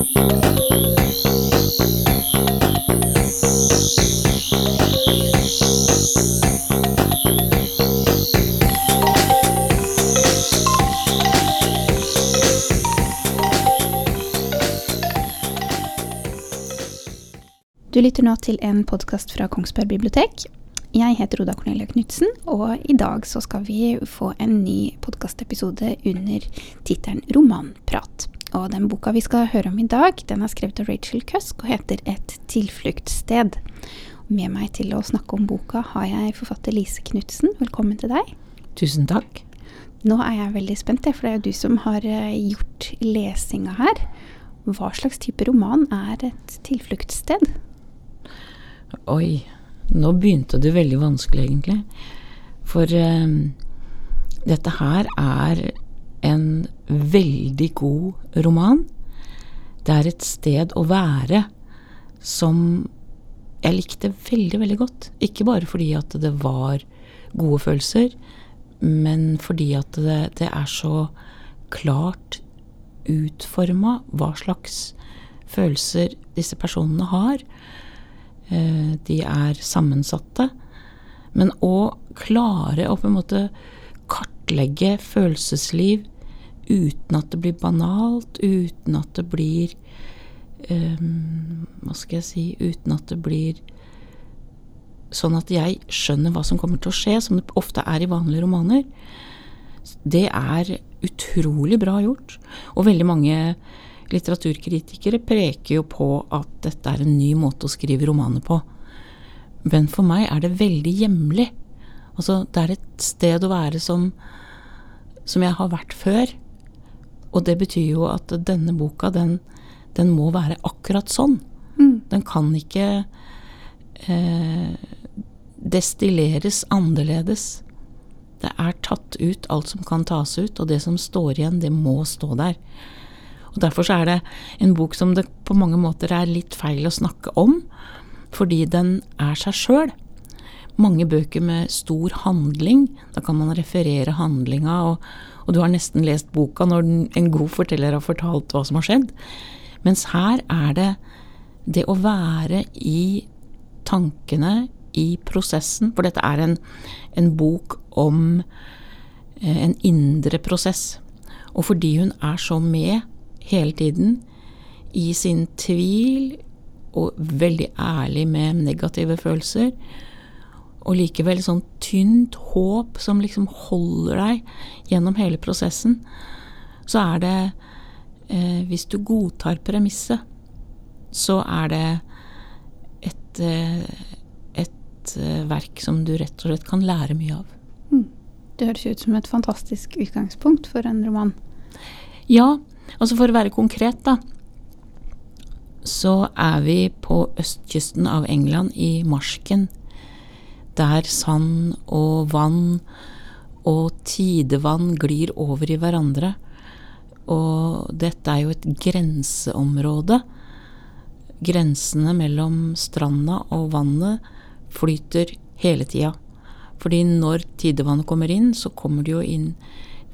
Du lytter nå til en podkast fra Kongsberg bibliotek. Jeg heter Oda Cornelia Knutsen, og i dag så skal vi få en ny podkastepisode under tittelen Romanprat. Og den boka vi skal høre om i dag, den er skrevet av Rachel Cusk og heter Et tilfluktssted. Med meg til å snakke om boka har jeg forfatter Lise Knutsen. Velkommen til deg. Tusen takk. Nå er jeg veldig spent, for det er jo du som har eh, gjort lesinga her. Hva slags type roman er et tilfluktssted? Oi, nå begynte det veldig vanskelig, egentlig. For um, dette her er en veldig god roman. Det er et sted å være som jeg likte veldig, veldig godt. Ikke bare fordi at det var gode følelser, men fordi at det, det er så klart utforma hva slags følelser disse personene har. Eh, de er sammensatte. Men å klare å på en måte kartlegge følelsesliv uten at det blir banalt, uten at det blir um, Hva skal jeg si Uten at det blir sånn at jeg skjønner hva som kommer til å skje, som det ofte er i vanlige romaner. Det er utrolig bra gjort. Og veldig mange litteraturkritikere preker jo på at dette er en ny måte å skrive romaner på. Men for meg er det veldig hjemlig. Altså, det er et sted å være som, som jeg har vært før. Og det betyr jo at denne boka, den, den må være akkurat sånn. Mm. Den kan ikke eh, destilleres annerledes. Det er tatt ut alt som kan tas ut, og det som står igjen, det må stå der. Og Derfor så er det en bok som det på mange måter er litt feil å snakke om, fordi den er seg sjøl. Mange bøker med stor handling, da kan man referere handlinga, og, og, du har nesten lest boka når en god forteller har fortalt hva som har skjedd. Mens her er det det å være i tankene, i prosessen, for dette er en, en bok om eh, en indre prosess. Og fordi hun er så med hele tiden i sin tvil og veldig ærlig med negative følelser. Og likevel sånn tynt håp som liksom holder deg gjennom hele prosessen. Så er det eh, Hvis du godtar premisset, så er det et, eh, et eh, verk som du rett og slett kan lære mye av. Mm. Det høres ut som et fantastisk utgangspunkt for en roman. Ja, Altså for å være konkret, da, så er vi på østkysten av England, i marsken, der sand og vann og tidevann glir over i hverandre. Og dette er jo et grenseområde. Grensene mellom stranda og vannet flyter hele tida. Fordi når tidevannet kommer inn, så kommer det jo inn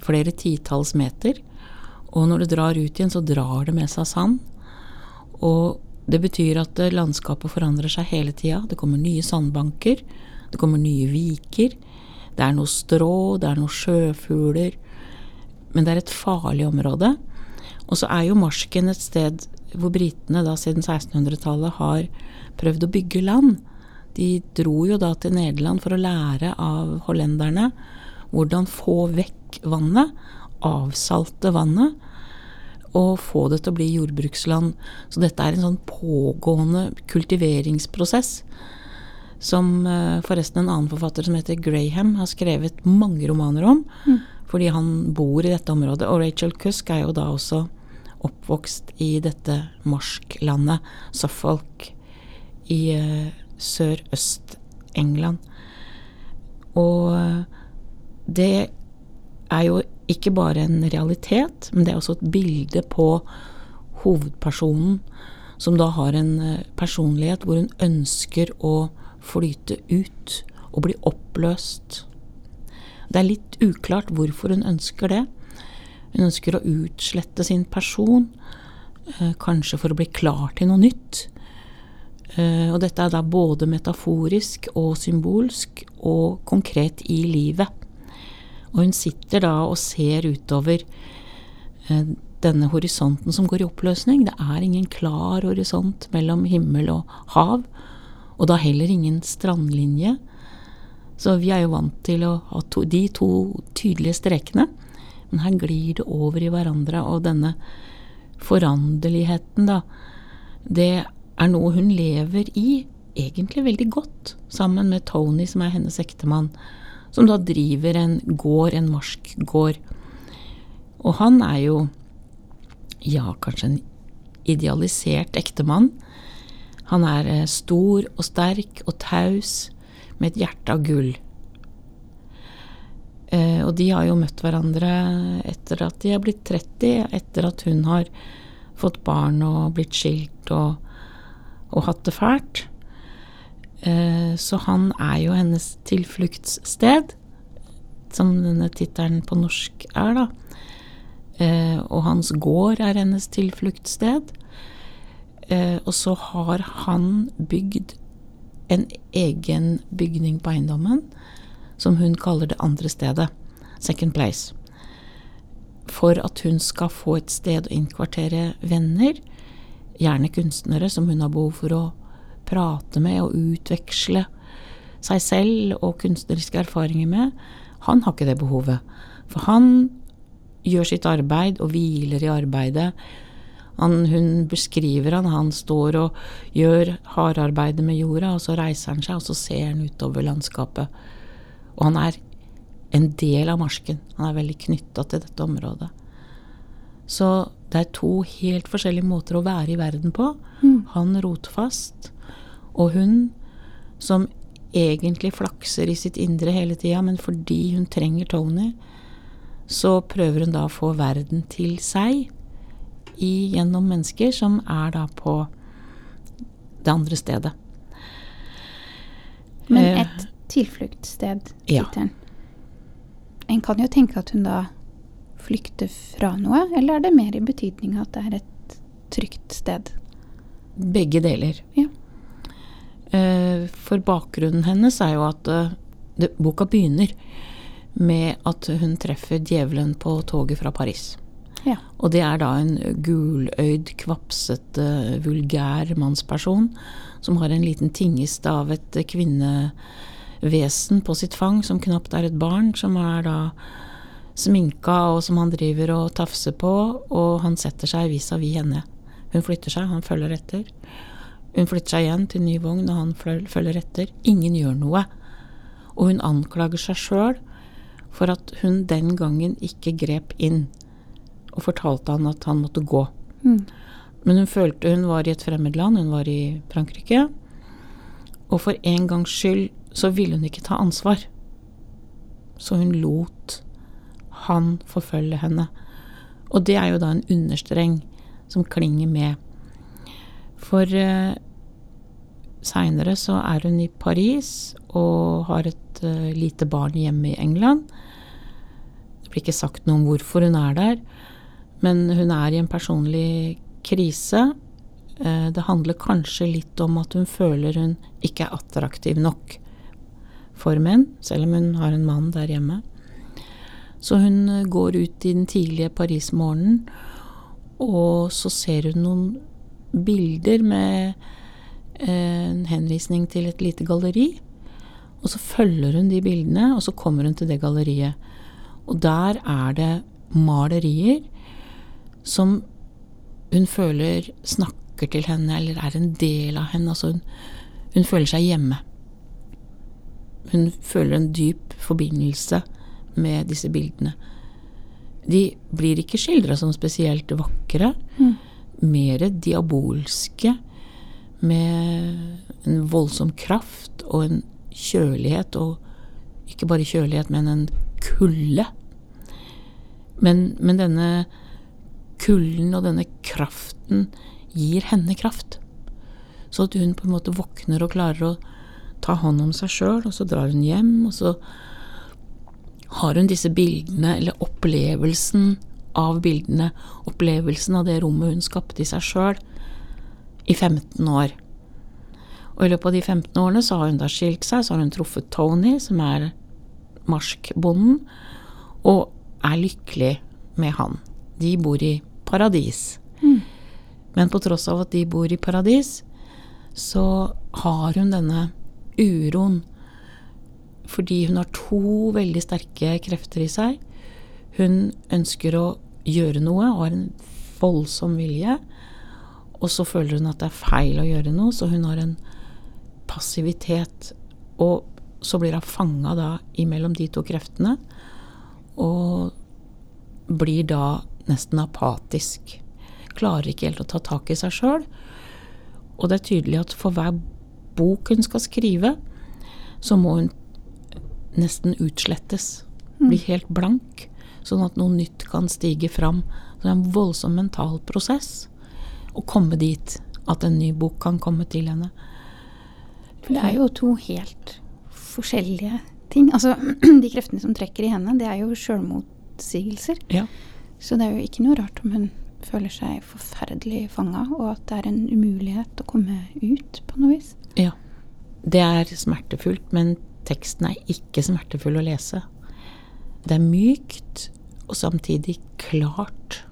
flere titalls meter. Og når det drar ut igjen, så drar det med seg sand. Og det betyr at landskapet forandrer seg hele tida. Det kommer nye sandbanker. Det kommer nye viker. Det er noe strå, det er noen sjøfugler. Men det er et farlig område. Og så er jo Marsken et sted hvor britene da siden 1600-tallet har prøvd å bygge land. De dro jo da til Nederland for å lære av hollenderne hvordan få vekk vannet, avsalte vannet, og få det til å bli jordbruksland. Så dette er en sånn pågående kultiveringsprosess. Som uh, forresten en annen forfatter som heter Graham har skrevet mange romaner om. Mm. Fordi han bor i dette området. Og Rachel Cusk er jo da også oppvokst i dette marsklandet, Suffolk, i uh, sørøst-England. Og uh, det er jo ikke bare en realitet, men det er også et bilde på hovedpersonen, som da har en eh, personlighet hvor hun ønsker å flyte ut og bli oppløst. Det er litt uklart hvorfor hun ønsker det. Hun ønsker å utslette sin person. eh, kanskje for å bli klar til noe nytt. Eh, og dette er da både metaforisk og symbolsk og konkret i livet. Og hun sitter da og ser utover eh, denne horisonten som går i oppløsning. Det er ingen klar horisont mellom himmel og hav, og da heller ingen strandlinje. Så vi er jo vant til å ha to, de to tydelige strekene. Men her glir det over i hverandre, og denne foranderligheten, da, det er noe hun lever i egentlig veldig godt, sammen med Tony, som er hennes ektemann, som da driver en gård, en marsk gård. Og han er jo, ja, kanskje en idealisert ektemann. Han er eh, stor og sterk og taus, med et hjerte av gull. Eh, og de har jo møtt hverandre etter at de har blitt 30, etter at hun har fått barn og blitt skilt og, og hatt det fælt. Eh, så han er jo hennes tilfluktssted, som denne tittelen på norsk er, da. Og hans gård er hennes tilfluktssted. Eh, og så har han bygd en egen bygning på eiendommen som hun kaller det andre stedet, second place. For at hun skal få et sted å innkvartere venner, gjerne kunstnere som hun har behov for å prate med og utveksle seg selv og kunstneriske erfaringer med. Han har ikke det behovet. For han gjør sitt arbeid og hviler i arbeidet. Han, hun beskriver han, han står og gjør hardarbeidet med jorda, og så reiser han seg, og så ser han utover landskapet. Og han er en del av marsken. Han er veldig knytta til dette området. Så det er to helt forskjellige måter å være i verden på. Mm. Han rotfast, og hun som egentlig flakser i sitt indre hele tida, men fordi hun trenger Tony, så prøver hun da å få verden til seg i, gjennom mennesker som er da på det andre stedet. Men eh, et tilfluktssted, ja. En kan jo tenke at hun da flykter fra noe, eller er det mer i betydning at det er et trygt sted? Begge deler. Ja. Eh, for bakgrunnen hennes er jo at eh, det, boka begynner med at hun treffer djevelen på toget fra Paris. Ja. Og det er da en guløyd, kvapsete, vulgær mannsperson som har en liten tingest av et kvinnevesen på sitt fang som knapt er et barn, som er da sminka, og som han driver og tafser på, og han setter seg vis-à-vis -vis henne. Hun flytter seg, han følger etter. Hun flytter seg igjen til ny vogn, og han følger etter. Ingen gjør noe. Og hun anklager seg sjøl for at hun den gangen ikke grep inn og fortalte han at han måtte gå. Mm. Men hun følte hun var i et fremmed land, hun var i Frankrike. Og for en gangs skyld så ville hun ikke ta ansvar. Så hun lot han forfølge henne. Og det er jo da en understreng som klinger med. For eh, seinere så er hun i Paris og har et eh, lite barn hjemme i England. Det blir ikke sagt noe om hvorfor hun er der, men hun er i en personlig krise. Uh, det handler kanskje litt om at hun føler hun ikke er attraktiv nok for menn, selv om hun har en mann der hjemme. Så hun eh, går ut i den tidlige Paris-morgenen, og så ser hun noen bilder med eh, en henvisning til et lite galleri. Og så følger hun de bildene, og så kommer hun til det galleriet. Og der er det malerier som hun føler snakker til henne, eller er en del av henne. Altså hun, hun føler seg hjemme. Hun føler en dyp forbindelse med disse bildene. De blir ikke skildra som spesielt vakre. Mm. Mer diabolske, med en voldsom kraft og en kjølighet, og ikke bare kjølighet, men en kulde. Men, men denne kulden og denne kraften gir henne kraft. Så at hun på en måte våkner og klarer å ta hånd om seg sjøl, og så drar hun hjem, og så har hun disse bildene, eller opplevelsen av bildene, opplevelsen av det rommet hun skapte i seg sjøl, i 15 år. Og i løpet av de 15 årene så har hun da skilt seg, så har hun truffet Tony, som er marskbonden, og er lykkelig med han. De bor i paradis. Mm. Men på tross av at de bor i paradis, så har hun denne uroen fordi hun har to veldig sterke krefter i seg. Hun ønsker å gjøre noe og har en voldsom vilje. Og så føler hun at det er feil å gjøre noe, så hun har en passivitet. Og så blir hun fanga da imellom de to kreftene, og blir da nesten apatisk. Klarer ikke helt å ta tak i seg sjøl. Og det er tydelig at for hver bok hun skal skrive, så må hun nesten utslettes. Bli helt blank. Sånn at noe nytt kan stige fram. Så det er en voldsom mental prosess å komme dit at en ny bok kan komme til henne. For det er jo to helt forskjellige ting. Altså, de kreftene som trekker i henne, det er jo sjølmotsigelser. Ja. Så det er jo ikke noe rart om hun føler seg forferdelig fanga, og at det er en umulighet å komme ut på noe vis. ja. Det er smertefullt, men teksten er ikke smertefull å lese. Det er mykt og samtidig klart.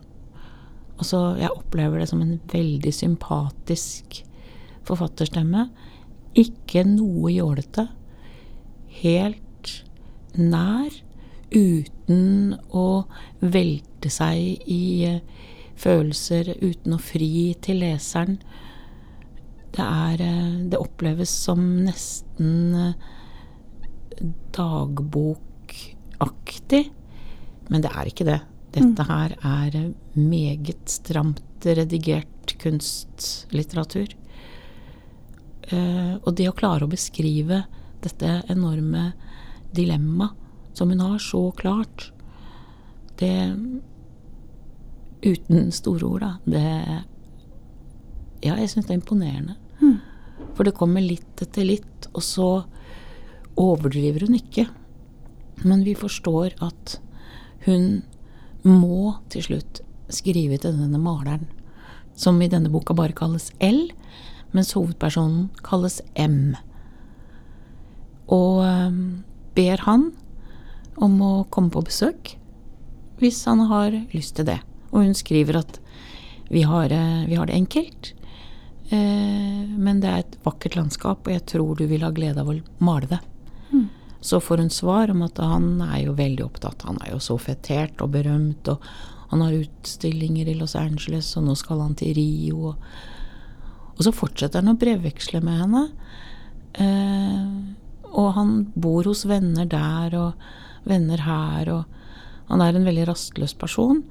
Altså, jeg opplever det som en veldig sympatisk forfatterstemme. Ikke noe jålete. Helt nær, uten å velte seg i eh, følelser, uten å fri til leseren. Det er eh, Det oppleves som nesten eh, dagbokaktig, men det er ikke det. Dette her er meget stramt redigert kunstlitteratur. Og det å klare å beskrive dette enorme dilemmaet som hun har så klart, det Uten store ord, da. Det Ja, jeg syns det er imponerende. Mm. For det kommer litt etter litt, og så overdriver hun ikke. Men vi forstår at hun må til slutt skrive til denne maleren, som i denne boka bare kalles L, mens hovedpersonen kalles M. Og ber han om å komme på besøk hvis han har lyst til det. Og hun skriver at vi har, eh, vi har det enkelt, eh, men det er et vakkert landskap, og jeg tror du vil ha glede av å male det. Mm. Så får hun svar om at han er jo veldig opptatt. Han er jo så fetert og berømt, og han har utstillinger i Los Angeles, og nå skal han til Rio. Og, og så fortsetter han å brevveksle med henne. Eh, og han bor hos venner der og venner her, og han er en veldig rastløs person.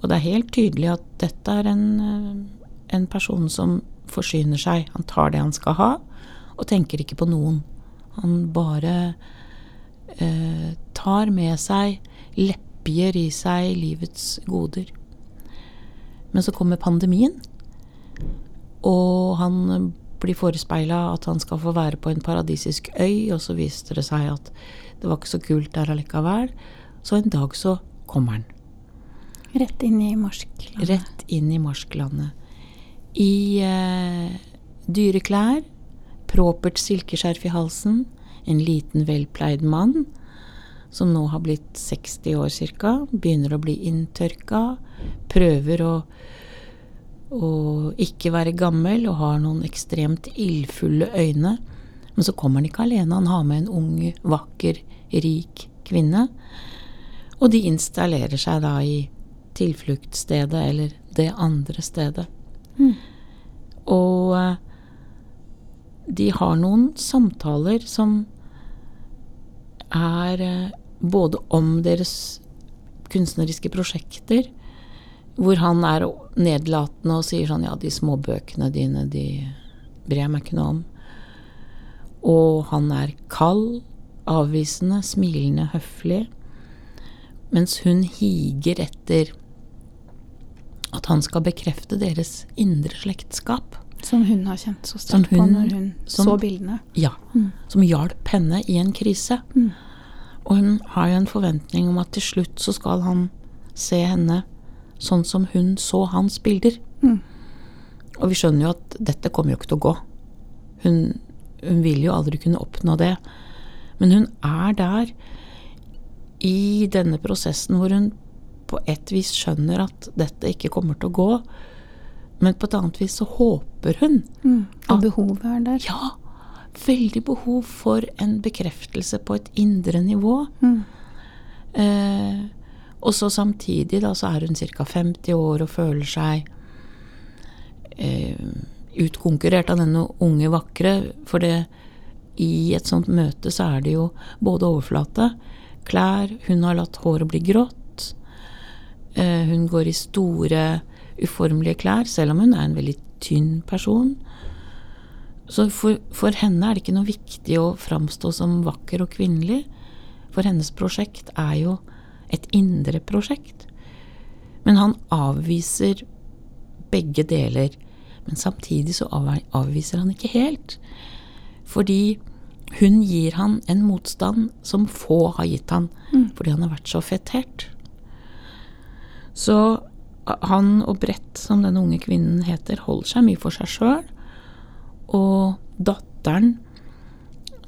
Og det er helt tydelig at dette er en, eh, en person som forsyner seg. Han tar det han skal ha, og tenker ikke på noen. Han bare eh, tar med seg, lepjer i seg livets goder. Men så kommer pandemien, og han blir forespeila at han skal få være på en paradisisk øy, og så viste det seg at det var ikke så kult der allikevel. Så en dag så kommer han. Rett inn i marsklandet. Rett inn i marsklandet. I eh, dyre klær, propert silkeskjerf i halsen, en liten, velpleid mann som nå har blitt 60 år ca., begynner å bli inntørka, prøver å, å ikke være gammel og har noen ekstremt ildfulle øyne. Men så kommer han ikke alene, han har med en ung, vakker, rik kvinne. Og de installerer seg da i tilfluktsstedet eller det andre stedet. Mm. Og eh, de har noen samtaler som er eh, både om deres kunstneriske prosjekter, hvor han er nedlatende og sier sånn Ja, de små bøkene dine, de bryr jeg meg ikke noe om. Og han er kald, avvisende, smilende, høflig. Mens hun higer etter at han skal bekrefte deres indre slektskap. Som hun har kjent så sterkt på når hun som- så bildene. Ja. Mm. Som hjalp henne i en krise. Mm. Og hun har jo en forventning om at til slutt så skal han se henne sånn som hun så hans bilder. Mm. Og vi skjønner jo at dette kommer jo ikke til å gå. Hun, hun vil jo aldri kunne oppnå det. Men hun er der i denne prosessen hvor hun på et vis skjønner at dette ikke kommer til å gå. Men på et annet vis så håper hun. Mm. Og At- behovet er der. Ja, veldig behov for en bekreftelse på et indre nivå. Mm. Eh, og så samtidig da så er hun ca. 50 år og føler seg eh, utkonkurrert av denne unge vakre. For det, i et sånt møte så er det jo både overflate, klær, hun har latt håret bli grått. Eh, hun går i store, uformelige klær, selv om hun er en veldig tynn person. Så for, for henne er det ikke noe viktig å framstå som vakker og kvinnelig. For hennes prosjekt er jo et indre prosjekt. Men han avviser begge deler. Men samtidig så avviser han ikke helt. Fordi hun gir han en motstand som få har gitt han. Fordi han har vært så fettert. Så han og Brett, som den unge kvinnen heter, holder seg mye for seg sjøl. Og datteren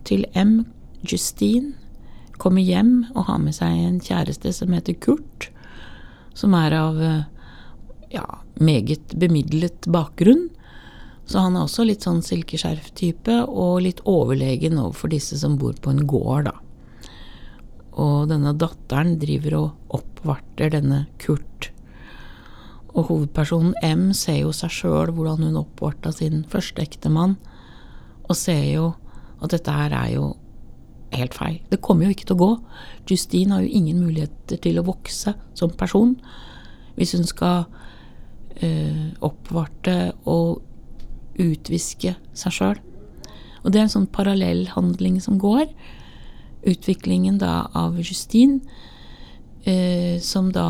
til M, Justine, kommer hjem og har med seg en kjæreste som heter Kurt, som er av eh, ja, meget bemidlet bakgrunn. Så han er også litt sånn silkeskjerf-type, og litt overlegen overfor disse som bor på en gård, da. Og denne datteren driver og oppvarter denne Kurt. Og hovedpersonen M ser jo seg sjøl hvordan hun oppvarta sin første ektemann, og ser jo at dette her er jo helt feil. Det kommer jo ikke til å gå. Justine har jo ingen muligheter til å vokse som person hvis hun skal eh, oppvarte og utviske seg sjøl. Og det er en sånn parallell handling som går. Utviklingen da av Justine, eh, som da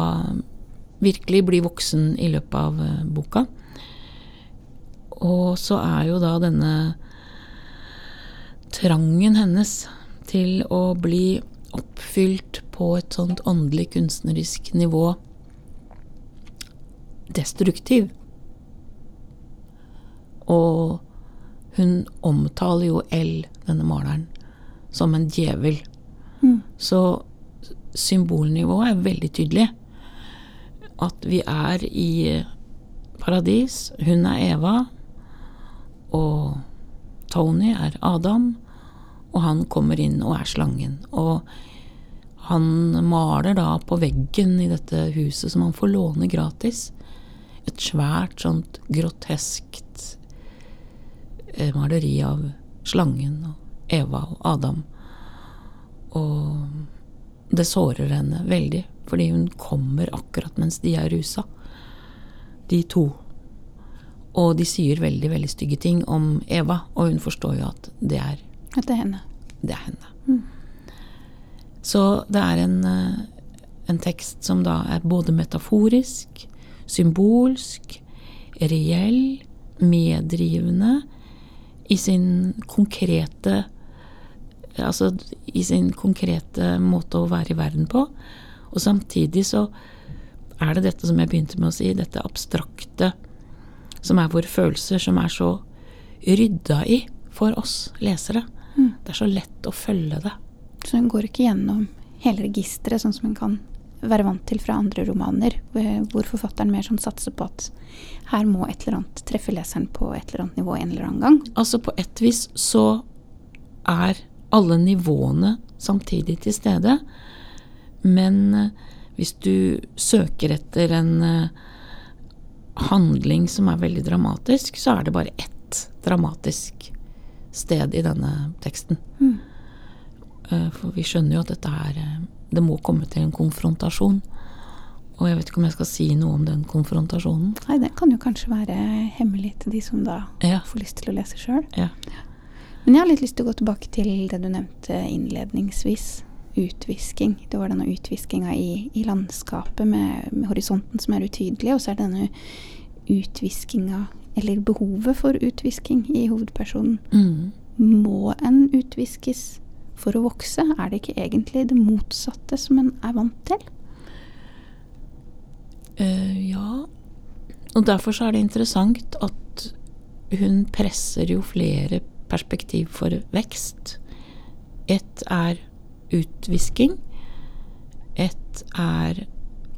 virkelig blir voksen i løpet av eh, boka. Og så er jo da denne trangen hennes til å bli oppfylt på et sånt åndelig kunstnerisk nivå destruktiv. Og hun omtaler jo L, denne maleren, som en djevel. Mm. Så symbolnivået er veldig tydelig. At vi er i paradis. Hun er Eva, og Tony er Adam, og han kommer inn og er slangen. Og han maler da på veggen i dette huset som han får låne gratis. Et svært sånt groteskt eh, maleri av slangen og Eva og Adam. Og det sårer henne veldig, fordi hun kommer akkurat mens de er rusa. De to. Og de sier veldig, veldig stygge ting om Eva, og hun forstår jo at det er, At det er henne. det er henne. Så det er en, eh, en tekst som da er både metaforisk, symbolsk, reell, meddrivende i sin konkrete Altså i sin konkrete måte å være i verden på. Og samtidig så er det dette som jeg begynte med å si, dette abstrakte som er våre følelser, som er så rydda i for oss lesere. Det er så lett å følge det. Så hun går ikke gjennom hele registeret, sånn som hun kan være vant til fra andre romaner, eh, hvor forfatteren mer sånn satser på at her må et eller annet treffe leseren på et eller annet nivå en eller annen gang. Altså på et vis så er alle nivåene samtidig til stede, men eh, hvis du søker etter en eh, handling som er veldig dramatisk, så er det bare ett dramatisk sted i denne teksten. Mm. Eh, For vi skjønner jo at dette er eh, Det må komme til en konfrontasjon. Og jeg vet ikke om jeg skal si noe om den konfrontasjonen. Nei, det kan jo kanskje være hemmelig til de som da Ja. får lyst til å lese sjøl. Ja. Men jeg har litt lyst til å gå tilbake til det du nevnte innledningsvis. Utvisking. Det var denne utviskinga i, i landskapet med, med horisonten som er utydelig, og så er denne utviskinga, eller behovet for utvisking, i hovedpersonen. Mm. Må en utviskes for å vokse? Er det ikke egentlig det motsatte som en er vant til? Uh, ja. Og derfor så er det interessant at hun presser jo flere perspektiv for vekst. Ett er utvisking. Ett er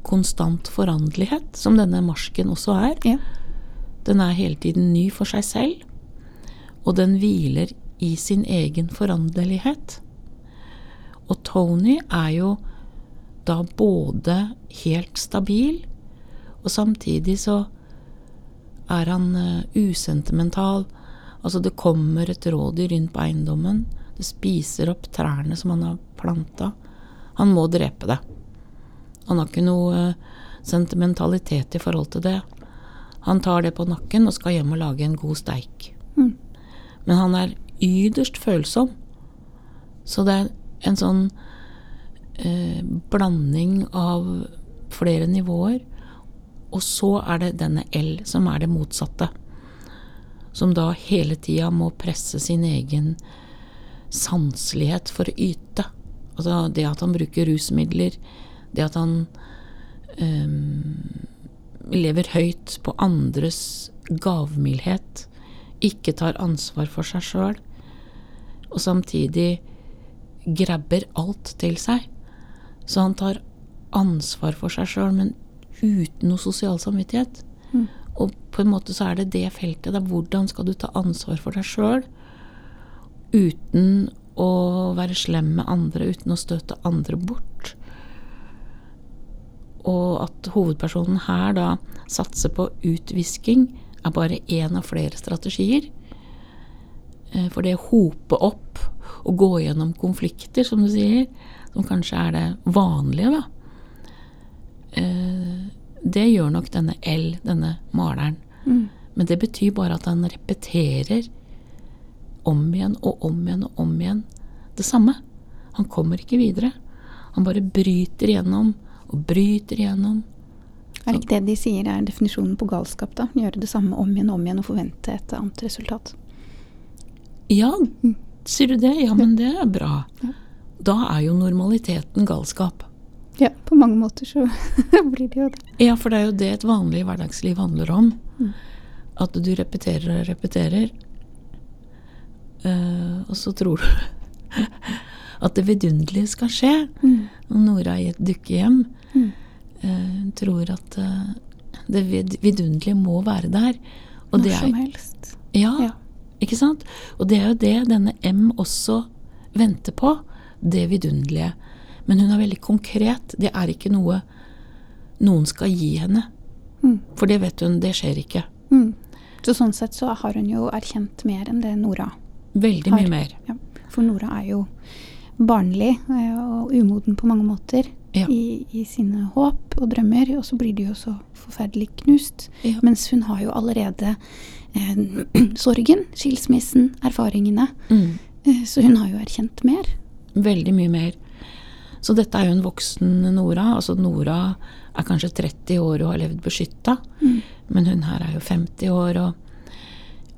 konstant foranderlighet, som denne marsken også er. Ja. Den er hele tiden ny for seg selv, og den hviler i sin egen foranderlighet. Og Tony er jo da både helt stabil, og samtidig så er han uh, usentimental. Altså, det kommer et rådyr inn på eiendommen. Det spiser opp trærne som han har planta. Han må drepe det. Han har ikke noe uh, sentimentalitet i forhold til det. Han tar det på nakken og skal hjem og lage en god steik. Mm. Men han er yderst følsom. Så det er en sånn eh, blanding av flere nivåer. Og så er det denne L, som er det motsatte. Som da hele tida må presse sin egen sanselighet for å yte. Altså det at han bruker rusmidler, det at han eh, lever høyt på andres gavmildhet, ikke tar ansvar for seg sjøl, og samtidig grabber alt til seg. Så han tar ansvar for seg sjøl, men uten noe sosial samvittighet. Mm. Og på en måte så er det det feltet. Da. Hvordan skal du ta ansvar for deg sjøl uten å være slem med andre, uten å støte andre bort? Og at hovedpersonen her da satser på utvisking, er bare én av flere strategier. Eh, for det å hope opp og gå gjennom konflikter, som du sier, som kanskje er det vanlige, da, eh, det gjør nok denne L, denne maleren. Mm. Men det betyr bare at han repeterer om igjen og om igjen og om igjen det samme. Han kommer ikke videre. Han bare bryter igjennom og bryter igjennom. Er det ikke det de sier er definisjonen på galskap? da? Gjøre det samme om igjen og om igjen og forvente et annet resultat. Ja, sier du det? Ja, men det er bra. Da er jo normaliteten galskap. Ja, på mange måter så blir det jo det. Ja, for det er jo det et vanlig hverdagsliv handler om. Mm. At du repeterer og repeterer. Uh, og så tror du at det vidunderlige skal skje. Mm. Og Nora i et dukkehjem Mm. uh, tror at uh, det vid vidunderlige må være der. Og Når det som er, helst. ja, Ja. ikke sant? Og det er jo det denne M også venter på. Det vidunderlige. Men hun er veldig konkret. Det er ikke noe noen skal gi henne. Mm. For det vet hun, det skjer ikke. Mm. Så sånn sett så har hun jo erkjent mer enn det Nora Veldig har. mye mer. Ja. For Nora er jo barnlig eh, og umoden på mange måter Ja. i, i sine håp og drømmer, og så blir de jo så forferdelig knust. Ja. Mens hun har jo allerede eh, sorgen, skilsmissen, erfaringene. Mm. Eh, så hun har jo erkjent mer. Veldig mye mer. Så dette er jo en voksen Nora. Altså Nora er kanskje 30 år og har levd beskytta, Mm. men hun her er jo 50 år og,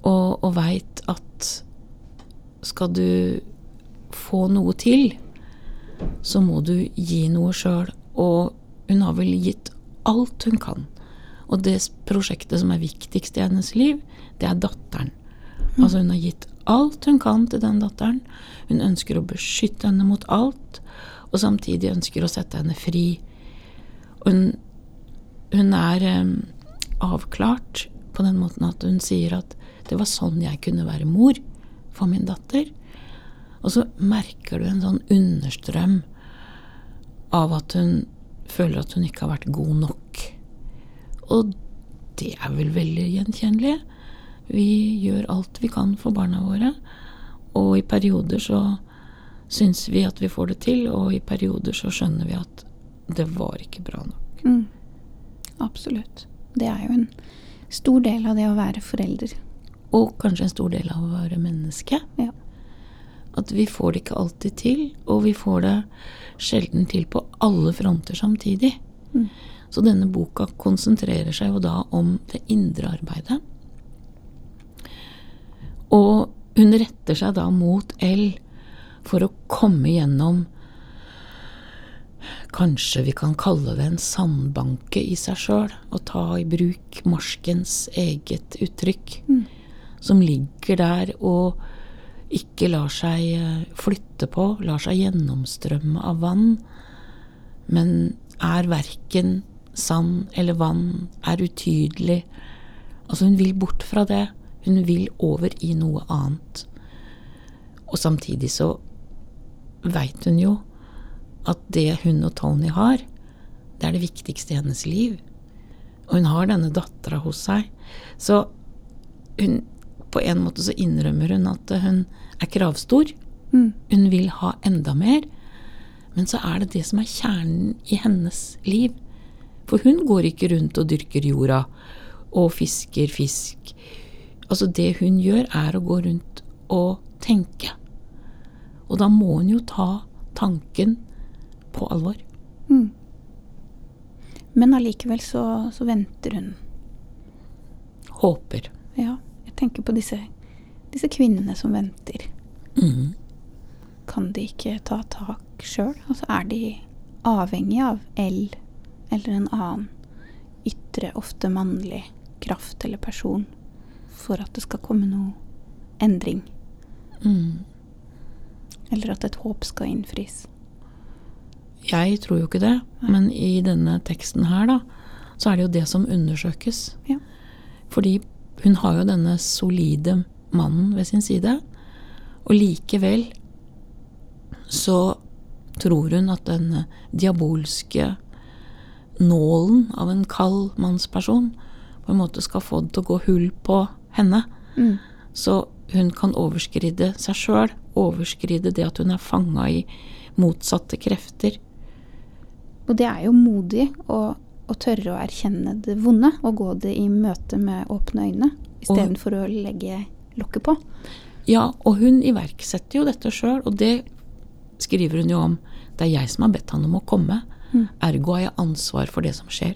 og, og veit at skal du få noe til, så må du gi noe sjøl. Og hun har vel gitt alt hun kan. Og det prosjektet som er viktigst i hennes liv, det er datteren. Altså hun har gitt alt hun kan til den datteren. Hun ønsker å beskytte henne mot alt, og samtidig ønsker å sette henne fri. Hun, hun er um, avklart på den måten at hun sier at det var sånn jeg kunne være mor for min datter. Og så merker du en sånn understrøm av at hun føler at hun ikke har vært god nok. Og det er vel veldig gjenkjennelig. Vi gjør alt vi kan for barna våre, og i perioder så syns vi at vi får det til, og i perioder så skjønner vi at det var ikke bra nok. Mm. Absolutt. Det er jo en stor del av det å være forelder. Og kanskje en stor del av å være menneske. Ja. At vi får det ikke alltid til, og vi får det sjelden til på alle fronter samtidig. Mm. Så denne boka konsentrerer seg jo da om det indre arbeidet. Og hun retter seg da mot L for å komme gjennom Kanskje vi kan kalle det en sandbanke i seg sjøl, å ta i bruk marskens eget uttrykk, Mm. som ligger der og ikke lar seg eh, flytte på, lar seg gjennomstrømme av vann, men er verken sand eller vann, er utydelig. Altså, hun vil bort fra det. Hun vil over i noe annet. Og samtidig så veit hun jo at det hun og Tony har, det er det viktigste i hennes liv. Og hun har denne dattera hos seg. Så hun På en måte så innrømmer hun at hun er kravstor. Mm. Hun vil ha enda mer. Men så er det det som er kjernen i hennes liv. For hun går ikke rundt og dyrker jorda og fisker fisk. Altså det hun gjør, er å gå rundt og tenke. Og da må hun jo ta tanken på alvor. Mm. Men allikevel så, så venter hun. Håper. Ja, tenker på disse, disse kvinnene som venter. Mm. Kan de ikke ta tak sjøl? Altså, er de avhengig av L eller en annen ytre, ofte mannlig kraft eller person for at det skal komme noe endring? Mm. Eller at et håp skal innfris? Jeg tror jo ikke det, men i denne teksten her, da, så er det jo det som undersøkes. Ja. Fordi hun har jo denne solide mannen ved sin side, og likevel så tror hun at den diabolske nålen av en kald mannsperson på en måte skal få det til å gå hull på henne. Mm. Så hun kan overskride seg sjøl, overskride det at hun er fanga i motsatte krefter. Og det er jo modig å, å tørre å erkjenne det vonde og gå det i møte med åpne øyne, istedenfor å legge lokket på. Ja, og hun iverksetter jo dette sjøl, og det skriver hun jo om. Det er jeg som har bedt han om å komme, Mm. ergo har jeg ansvar for det som skjer.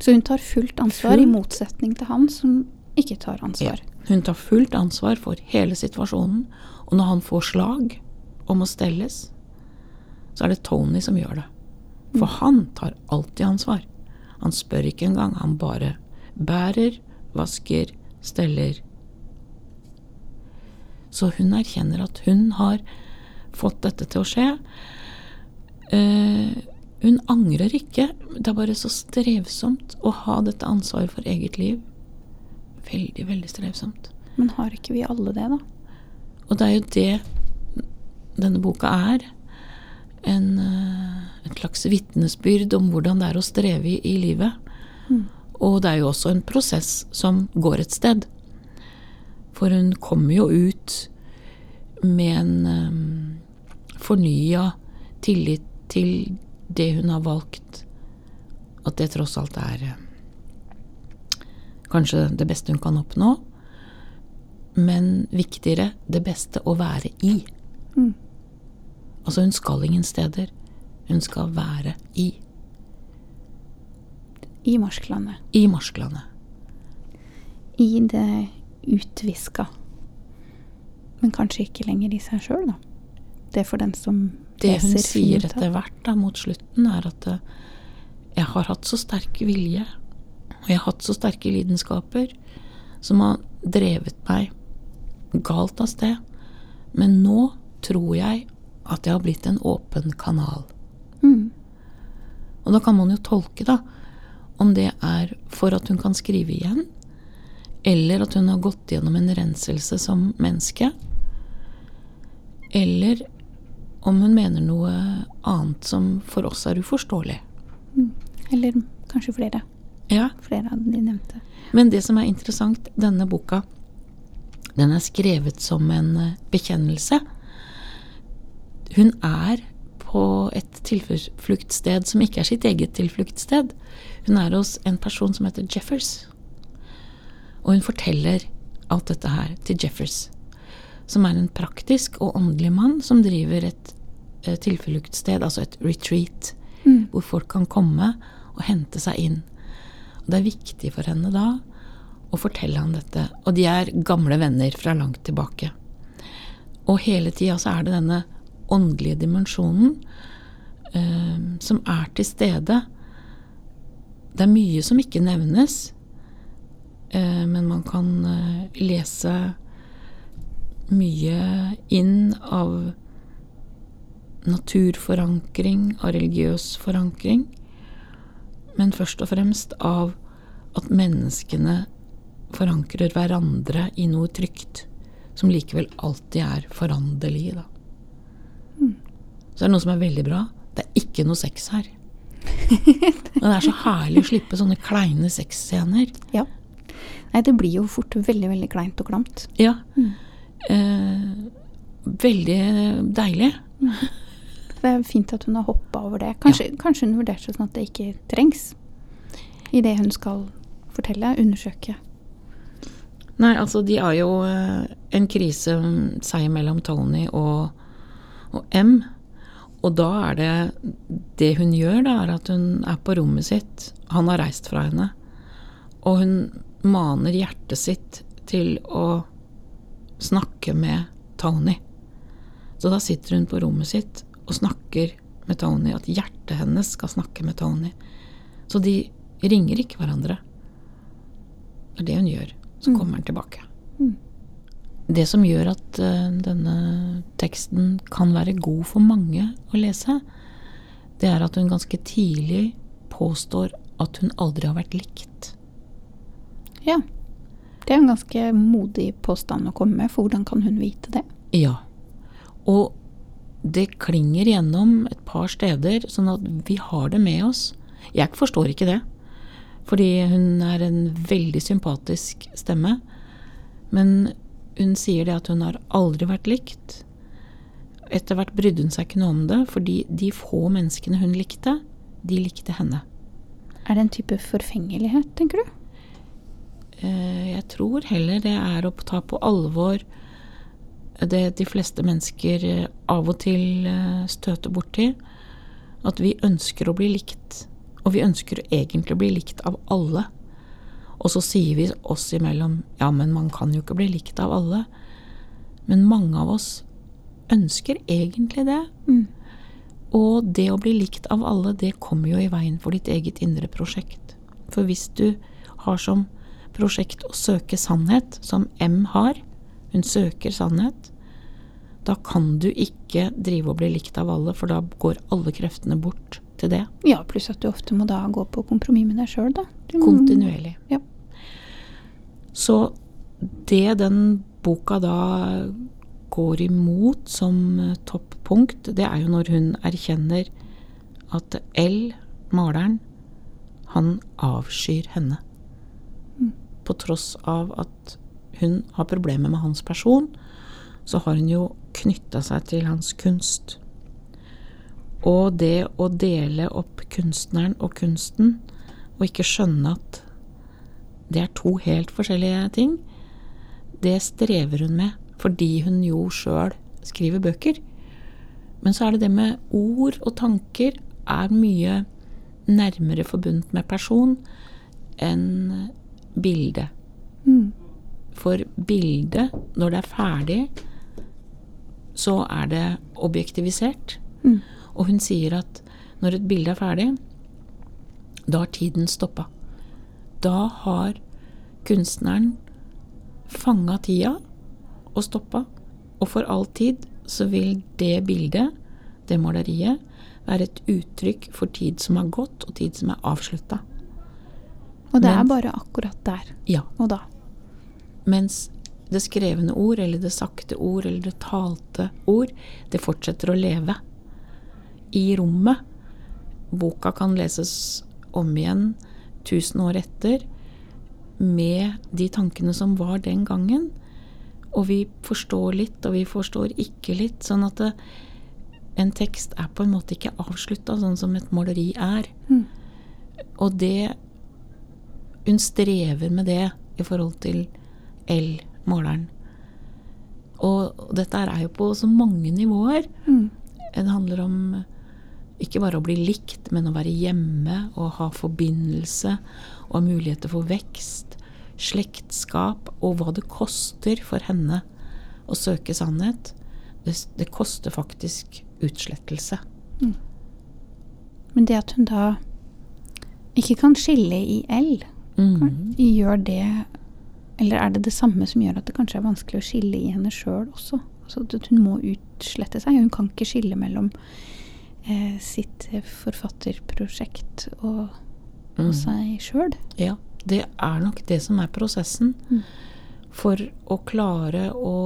Så hun tar fullt ansvar, fullt. i motsetning til han som ikke tar ansvar. Hun tar fullt ansvar for hele situasjonen, og når han får slag om å stelles, så er det Tony som gjør det. For han tar alltid ansvar. Han spør ikke engang, han bare bærer, vasker, steller. Så hun erkjenner at hun har fått dette til å skje. Uh, hun angrer ikke, det er bare så strevsomt å ha dette ansvaret for eget liv. Veldig, veldig strevsomt. Men har ikke vi alle det, da? Og det er jo det denne boka er. En, eh, et slags vitnesbyrd om hvordan det er å streve i, i livet. Og det er jo også en prosess som går et sted. For hun kommer jo ut med en um, fornya tillit til det hun har valgt. At det tross alt er eh, kanskje det beste hun kan oppnå. Men viktigere det beste å være i. Altså, hun skal ingen steder. Hun skal være i. I marsklandet. I marsklandet. I det utviska. Men kanskje ikke lenger i seg sjøl, da. Det er for den som Det hun leser sier finner ut etter hvert da, mot slutten, er at eh, jeg har hatt så sterk vilje, og jeg har hatt så sterke lidenskaper, som har drevet meg galt av sted. Men nå tror jeg at jeg har blitt en åpen kanal. Mm. Og da kan man jo tolke, da, om det er for at hun kan skrive igjen, eller at hun har gått gjennom en renselse som menneske, eller om hun mener noe annet som for oss er uforståelig. Eller kanskje flere. Ja, Flere av de nevnte. Men det som er interessant, denne boka, den er skrevet som en bekjennelse. Hun er på et tilfluktssted som ikke er sitt eget tilfluktssted. Hun er hos en person som heter Jeffers. Og hun forteller alt dette her til Jeffers, som er en praktisk og åndelig mann som driver et eh, tilfluktssted, altså et retreat, Mm. hvor folk kan komme og hente seg inn. Og det er viktig for henne da å fortelle ham dette. Og de er gamle venner fra langt tilbake. Og hele tida så er det denne åndelige dimensjonen eh, som er til stede. Det er mye som ikke nevnes, eh, men man kan eh, lese mye inn av naturforankring, av religiøs forankring, men først og fremst av at menneskene forankrer hverandre i noe trygt, som likevel alltid er foranderlig, da. Så er det noe som er veldig bra. Det er ikke noe sex her. Men det er så herlig å slippe sånne kleine sexscener. Ja. Nei, det blir jo fort veldig, veldig kleint og klamt. Ja. Eh, veldig deilig. Det er fint at hun har hoppa over det. Kanskje, kanskje hun vurderte sånn at det ikke trengs i det hun skal fortelle, undersøke. Nei, altså de har jo eh, en krise mm, seg mellom Tony og, og M. Og da er det Det hun gjør, da, er at hun er på rommet sitt. Han har reist fra henne. Og hun maner hjertet sitt til å snakke med Tony. Så da sitter hun på rommet sitt og snakker med Tony. At hjertet hennes skal snakke med Tony. Så de ringer ikke hverandre. Det er det hun gjør. Så Mm. kommer han tilbake. Det som gjør at eh, denne teksten kan være god for mange å lese, det er at hun ganske tidlig påstår at hun aldri har vært likt. Ja. Det er en ganske modig påstand å komme med, for hvordan kan hun vite det? Ja. Og det klinger gjennom et par steder, sånn at vi har det med oss. Jeg forstår ikke det, fordi hun er en veldig sympatisk stemme. Men hun sier det at hun har aldri vært likt. Etter hvert brydde hun seg ikke noe om det, fordi de få menneskene hun likte, de likte henne. Er det en type forfengelighet, tenker du? Eh, Jeg tror heller det er å ta på alvor det de fleste mennesker eh, av og til eh, støter borti. At vi ønsker å bli likt. Og vi ønsker egentlig å bli likt av alle. Og så sier vi oss imellom ja, men man kan jo ikke bli likt av alle. Men mange av oss ønsker egentlig det. Mm. Og det å bli likt av alle, det kommer jo i veien for ditt eget indre prosjekt. For hvis du har som prosjekt å søke sannhet, som M har, hun søker sannhet, da kan du ikke drive og bli likt av alle, for da går alle kreftene bort til det. Ja, pluss at du ofte må da gå på kompromiss med deg sjøl, da. Du må- Kontinuerlig. Ja. Så det den boka da går imot som eh, toppunkt, det er jo når hun erkjenner at L, maleren, han avskyr henne. På tross av at hun har problemer med hans person, så har hun jo knytta seg til hans kunst. Og det å dele opp kunstneren og kunsten, og ikke skjønne at det er to helt forskjellige ting, det strever hun med, fordi hun jo sjøl skriver bøker. Men så er det det med ord og tanker er mye nærmere forbundet med person enn bilde. Mm. For bildet, når det er ferdig, så er det objektivisert. Mm. Og hun sier at når et bilde er ferdig, da har tiden stoppa. Da har kunstneren fanga tida og stoppa. Og for all tid så vil det bildet, det maleriet, være et uttrykk for tid som har gått, og tid som er avslutta. Og det er bare akkurat der Ja. og da. Mens det skrevne ord, eller det sakte ord, eller det talte ord, det fortsetter å leve i rommet. Boka kan leses om igjen tusen år etter med de tankene som var den gangen. Og vi forstår litt, og vi forstår ikke litt. Sånn at det, en tekst er på en måte ikke avslutta, sånn som et maleri er. Mm. Og det Hun strever med det i forhold til L, måleren. Og dette er jo på så mange nivåer. Mm. Det handler om ikke bare å bli likt, men å være hjemme og ha forbindelse og ha muligheter for vekst, slektskap og hva det koster for henne å søke sannhet. Det, det koster faktisk utslettelse. Mm. Men det at hun da ikke kan skille i L, mm. gjør det Eller er det det samme som gjør at det kanskje er vanskelig å skille i henne sjøl også? Altså at hun må utslette seg. Hun kan ikke skille mellom eh, sitt eh, forfatterprosjekt og, og mm. seg sjøl. Ja, det er nok det som er prosessen. Mm. For å klare å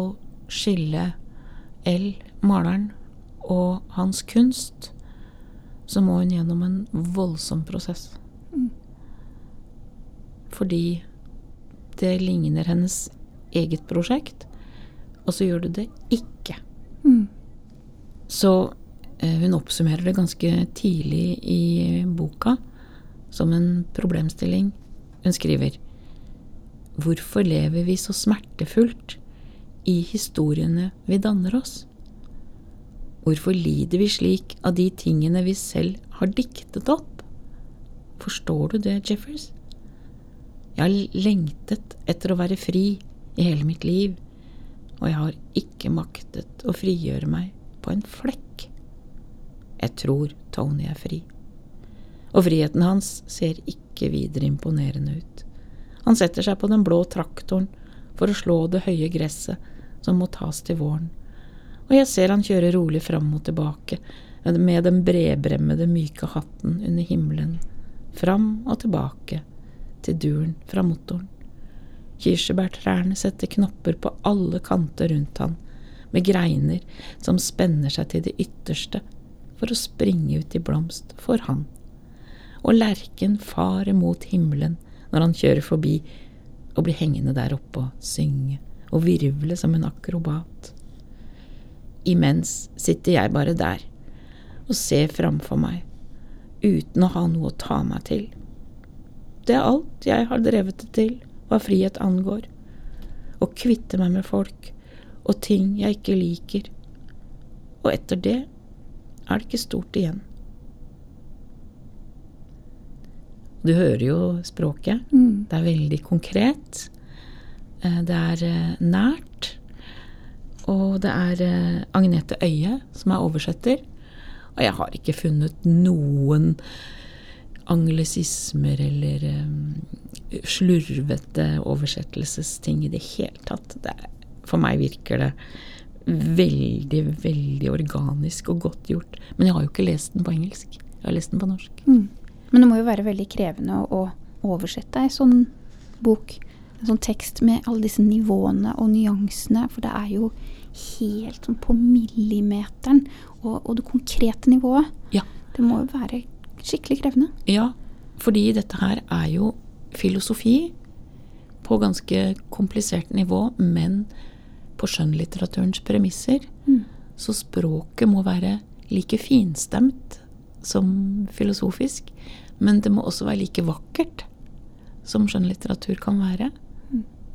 skille L, maleren, og hans kunst, så må hun gjennom en voldsom prosess. Mm. Fordi det ligner hennes eget prosjekt, og så gjør du det ikke. Mm. Så hun oppsummerer det ganske tidlig i boka som en problemstilling. Hun skriver Hvorfor lever vi så smertefullt i historiene vi danner oss? Hvorfor lider vi slik av de tingene vi selv har diktet opp? Forstår du det, Jeffers? Jeg har lengtet etter å være fri i hele mitt liv, og jeg har ikke maktet å frigjøre meg på en flekk. Jeg tror Tony er fri. Og friheten hans ser ikke videre imponerende ut. Han setter seg på den blå traktoren for å slå det høye gresset som må tas til våren, og jeg ser han kjøre rolig fram og tilbake med den bredbremmede, myke hatten under himmelen, fram og tilbake til duren fra motoren. Kirsebærtrærne setter knopper på alle kanter rundt han, med greiner som spenner seg til det ytterste for å springe ut i blomst for han. Og lerken farer mot himmelen når han kjører forbi og blir hengende der oppe og synge og virvle som en akrobat. Imens sitter jeg bare der og ser framfor meg, uten å ha noe å ta meg til. Det er alt jeg har drevet det til hva frihet angår. Å kvitte meg med folk og ting jeg ikke liker. Og etter det er det ikke stort igjen. Du hører jo språket. Mm. Det er veldig konkret. Eh, Det er eh, nært. Og det er eh, Agnete Øye som er oversetter. Og jeg har ikke funnet noen anglesismer eller slurvete oversettelsesting i det hele tatt. Det for meg virker det veldig, veldig organisk og godt gjort. Men jeg har jo ikke lest den på engelsk. Jeg har lest den på norsk. Mm. Men det må jo være veldig krevende å oversette ei sånn bok. En sånn tekst med alle disse nivåene og nyansene. For det er jo helt sånn på millimeteren. Og, og det konkrete nivået. Ja. Det må jo være skikkelig krevende. Ja, fordi dette her er jo filosofi på ganske komplisert nivå, men på skjønnlitteraturens premisser. Mm. Så språket må være like finstemt som filosofisk, men det må også være like vakkert som skjønnlitteratur kan være.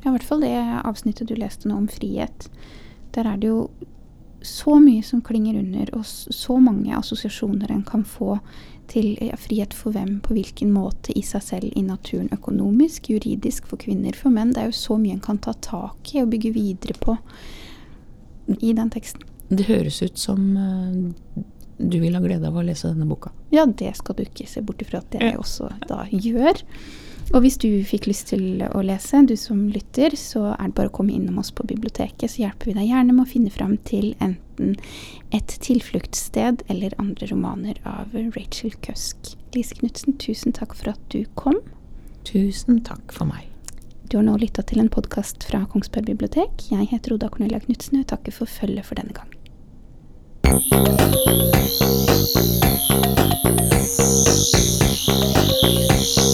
Ja, i hvert fall det avsnittet du leste nå om frihet. Der er det jo så mye som klinger under, og så mange assosiasjoner en kan få til ja, frihet for hvem, på hvilken måte i seg selv, i naturen, økonomisk, juridisk, for kvinner, for menn. Det er jo så mye en kan ta tak i og bygge videre på i den teksten. Det høres ut som eh, du vil ha glede av å lese denne boka. Ja, det skal du ikke se bort ifra at det jeg også da gjør. Og hvis du fikk lyst til å lese, du som lytter, så er det bare å komme innom oss på biblioteket, så hjelper vi deg gjerne med å finne fram til enten Et tilfluktssted eller andre romaner av Rachel Cusk. Lise Knutsen, tusen takk for at du kom. Tusen takk for meg. Du har nå lytta til en podkast fra Kongsberg bibliotek. Jeg heter Oda Cornelia Knutsen og jeg takker for følget for denne gang. Thank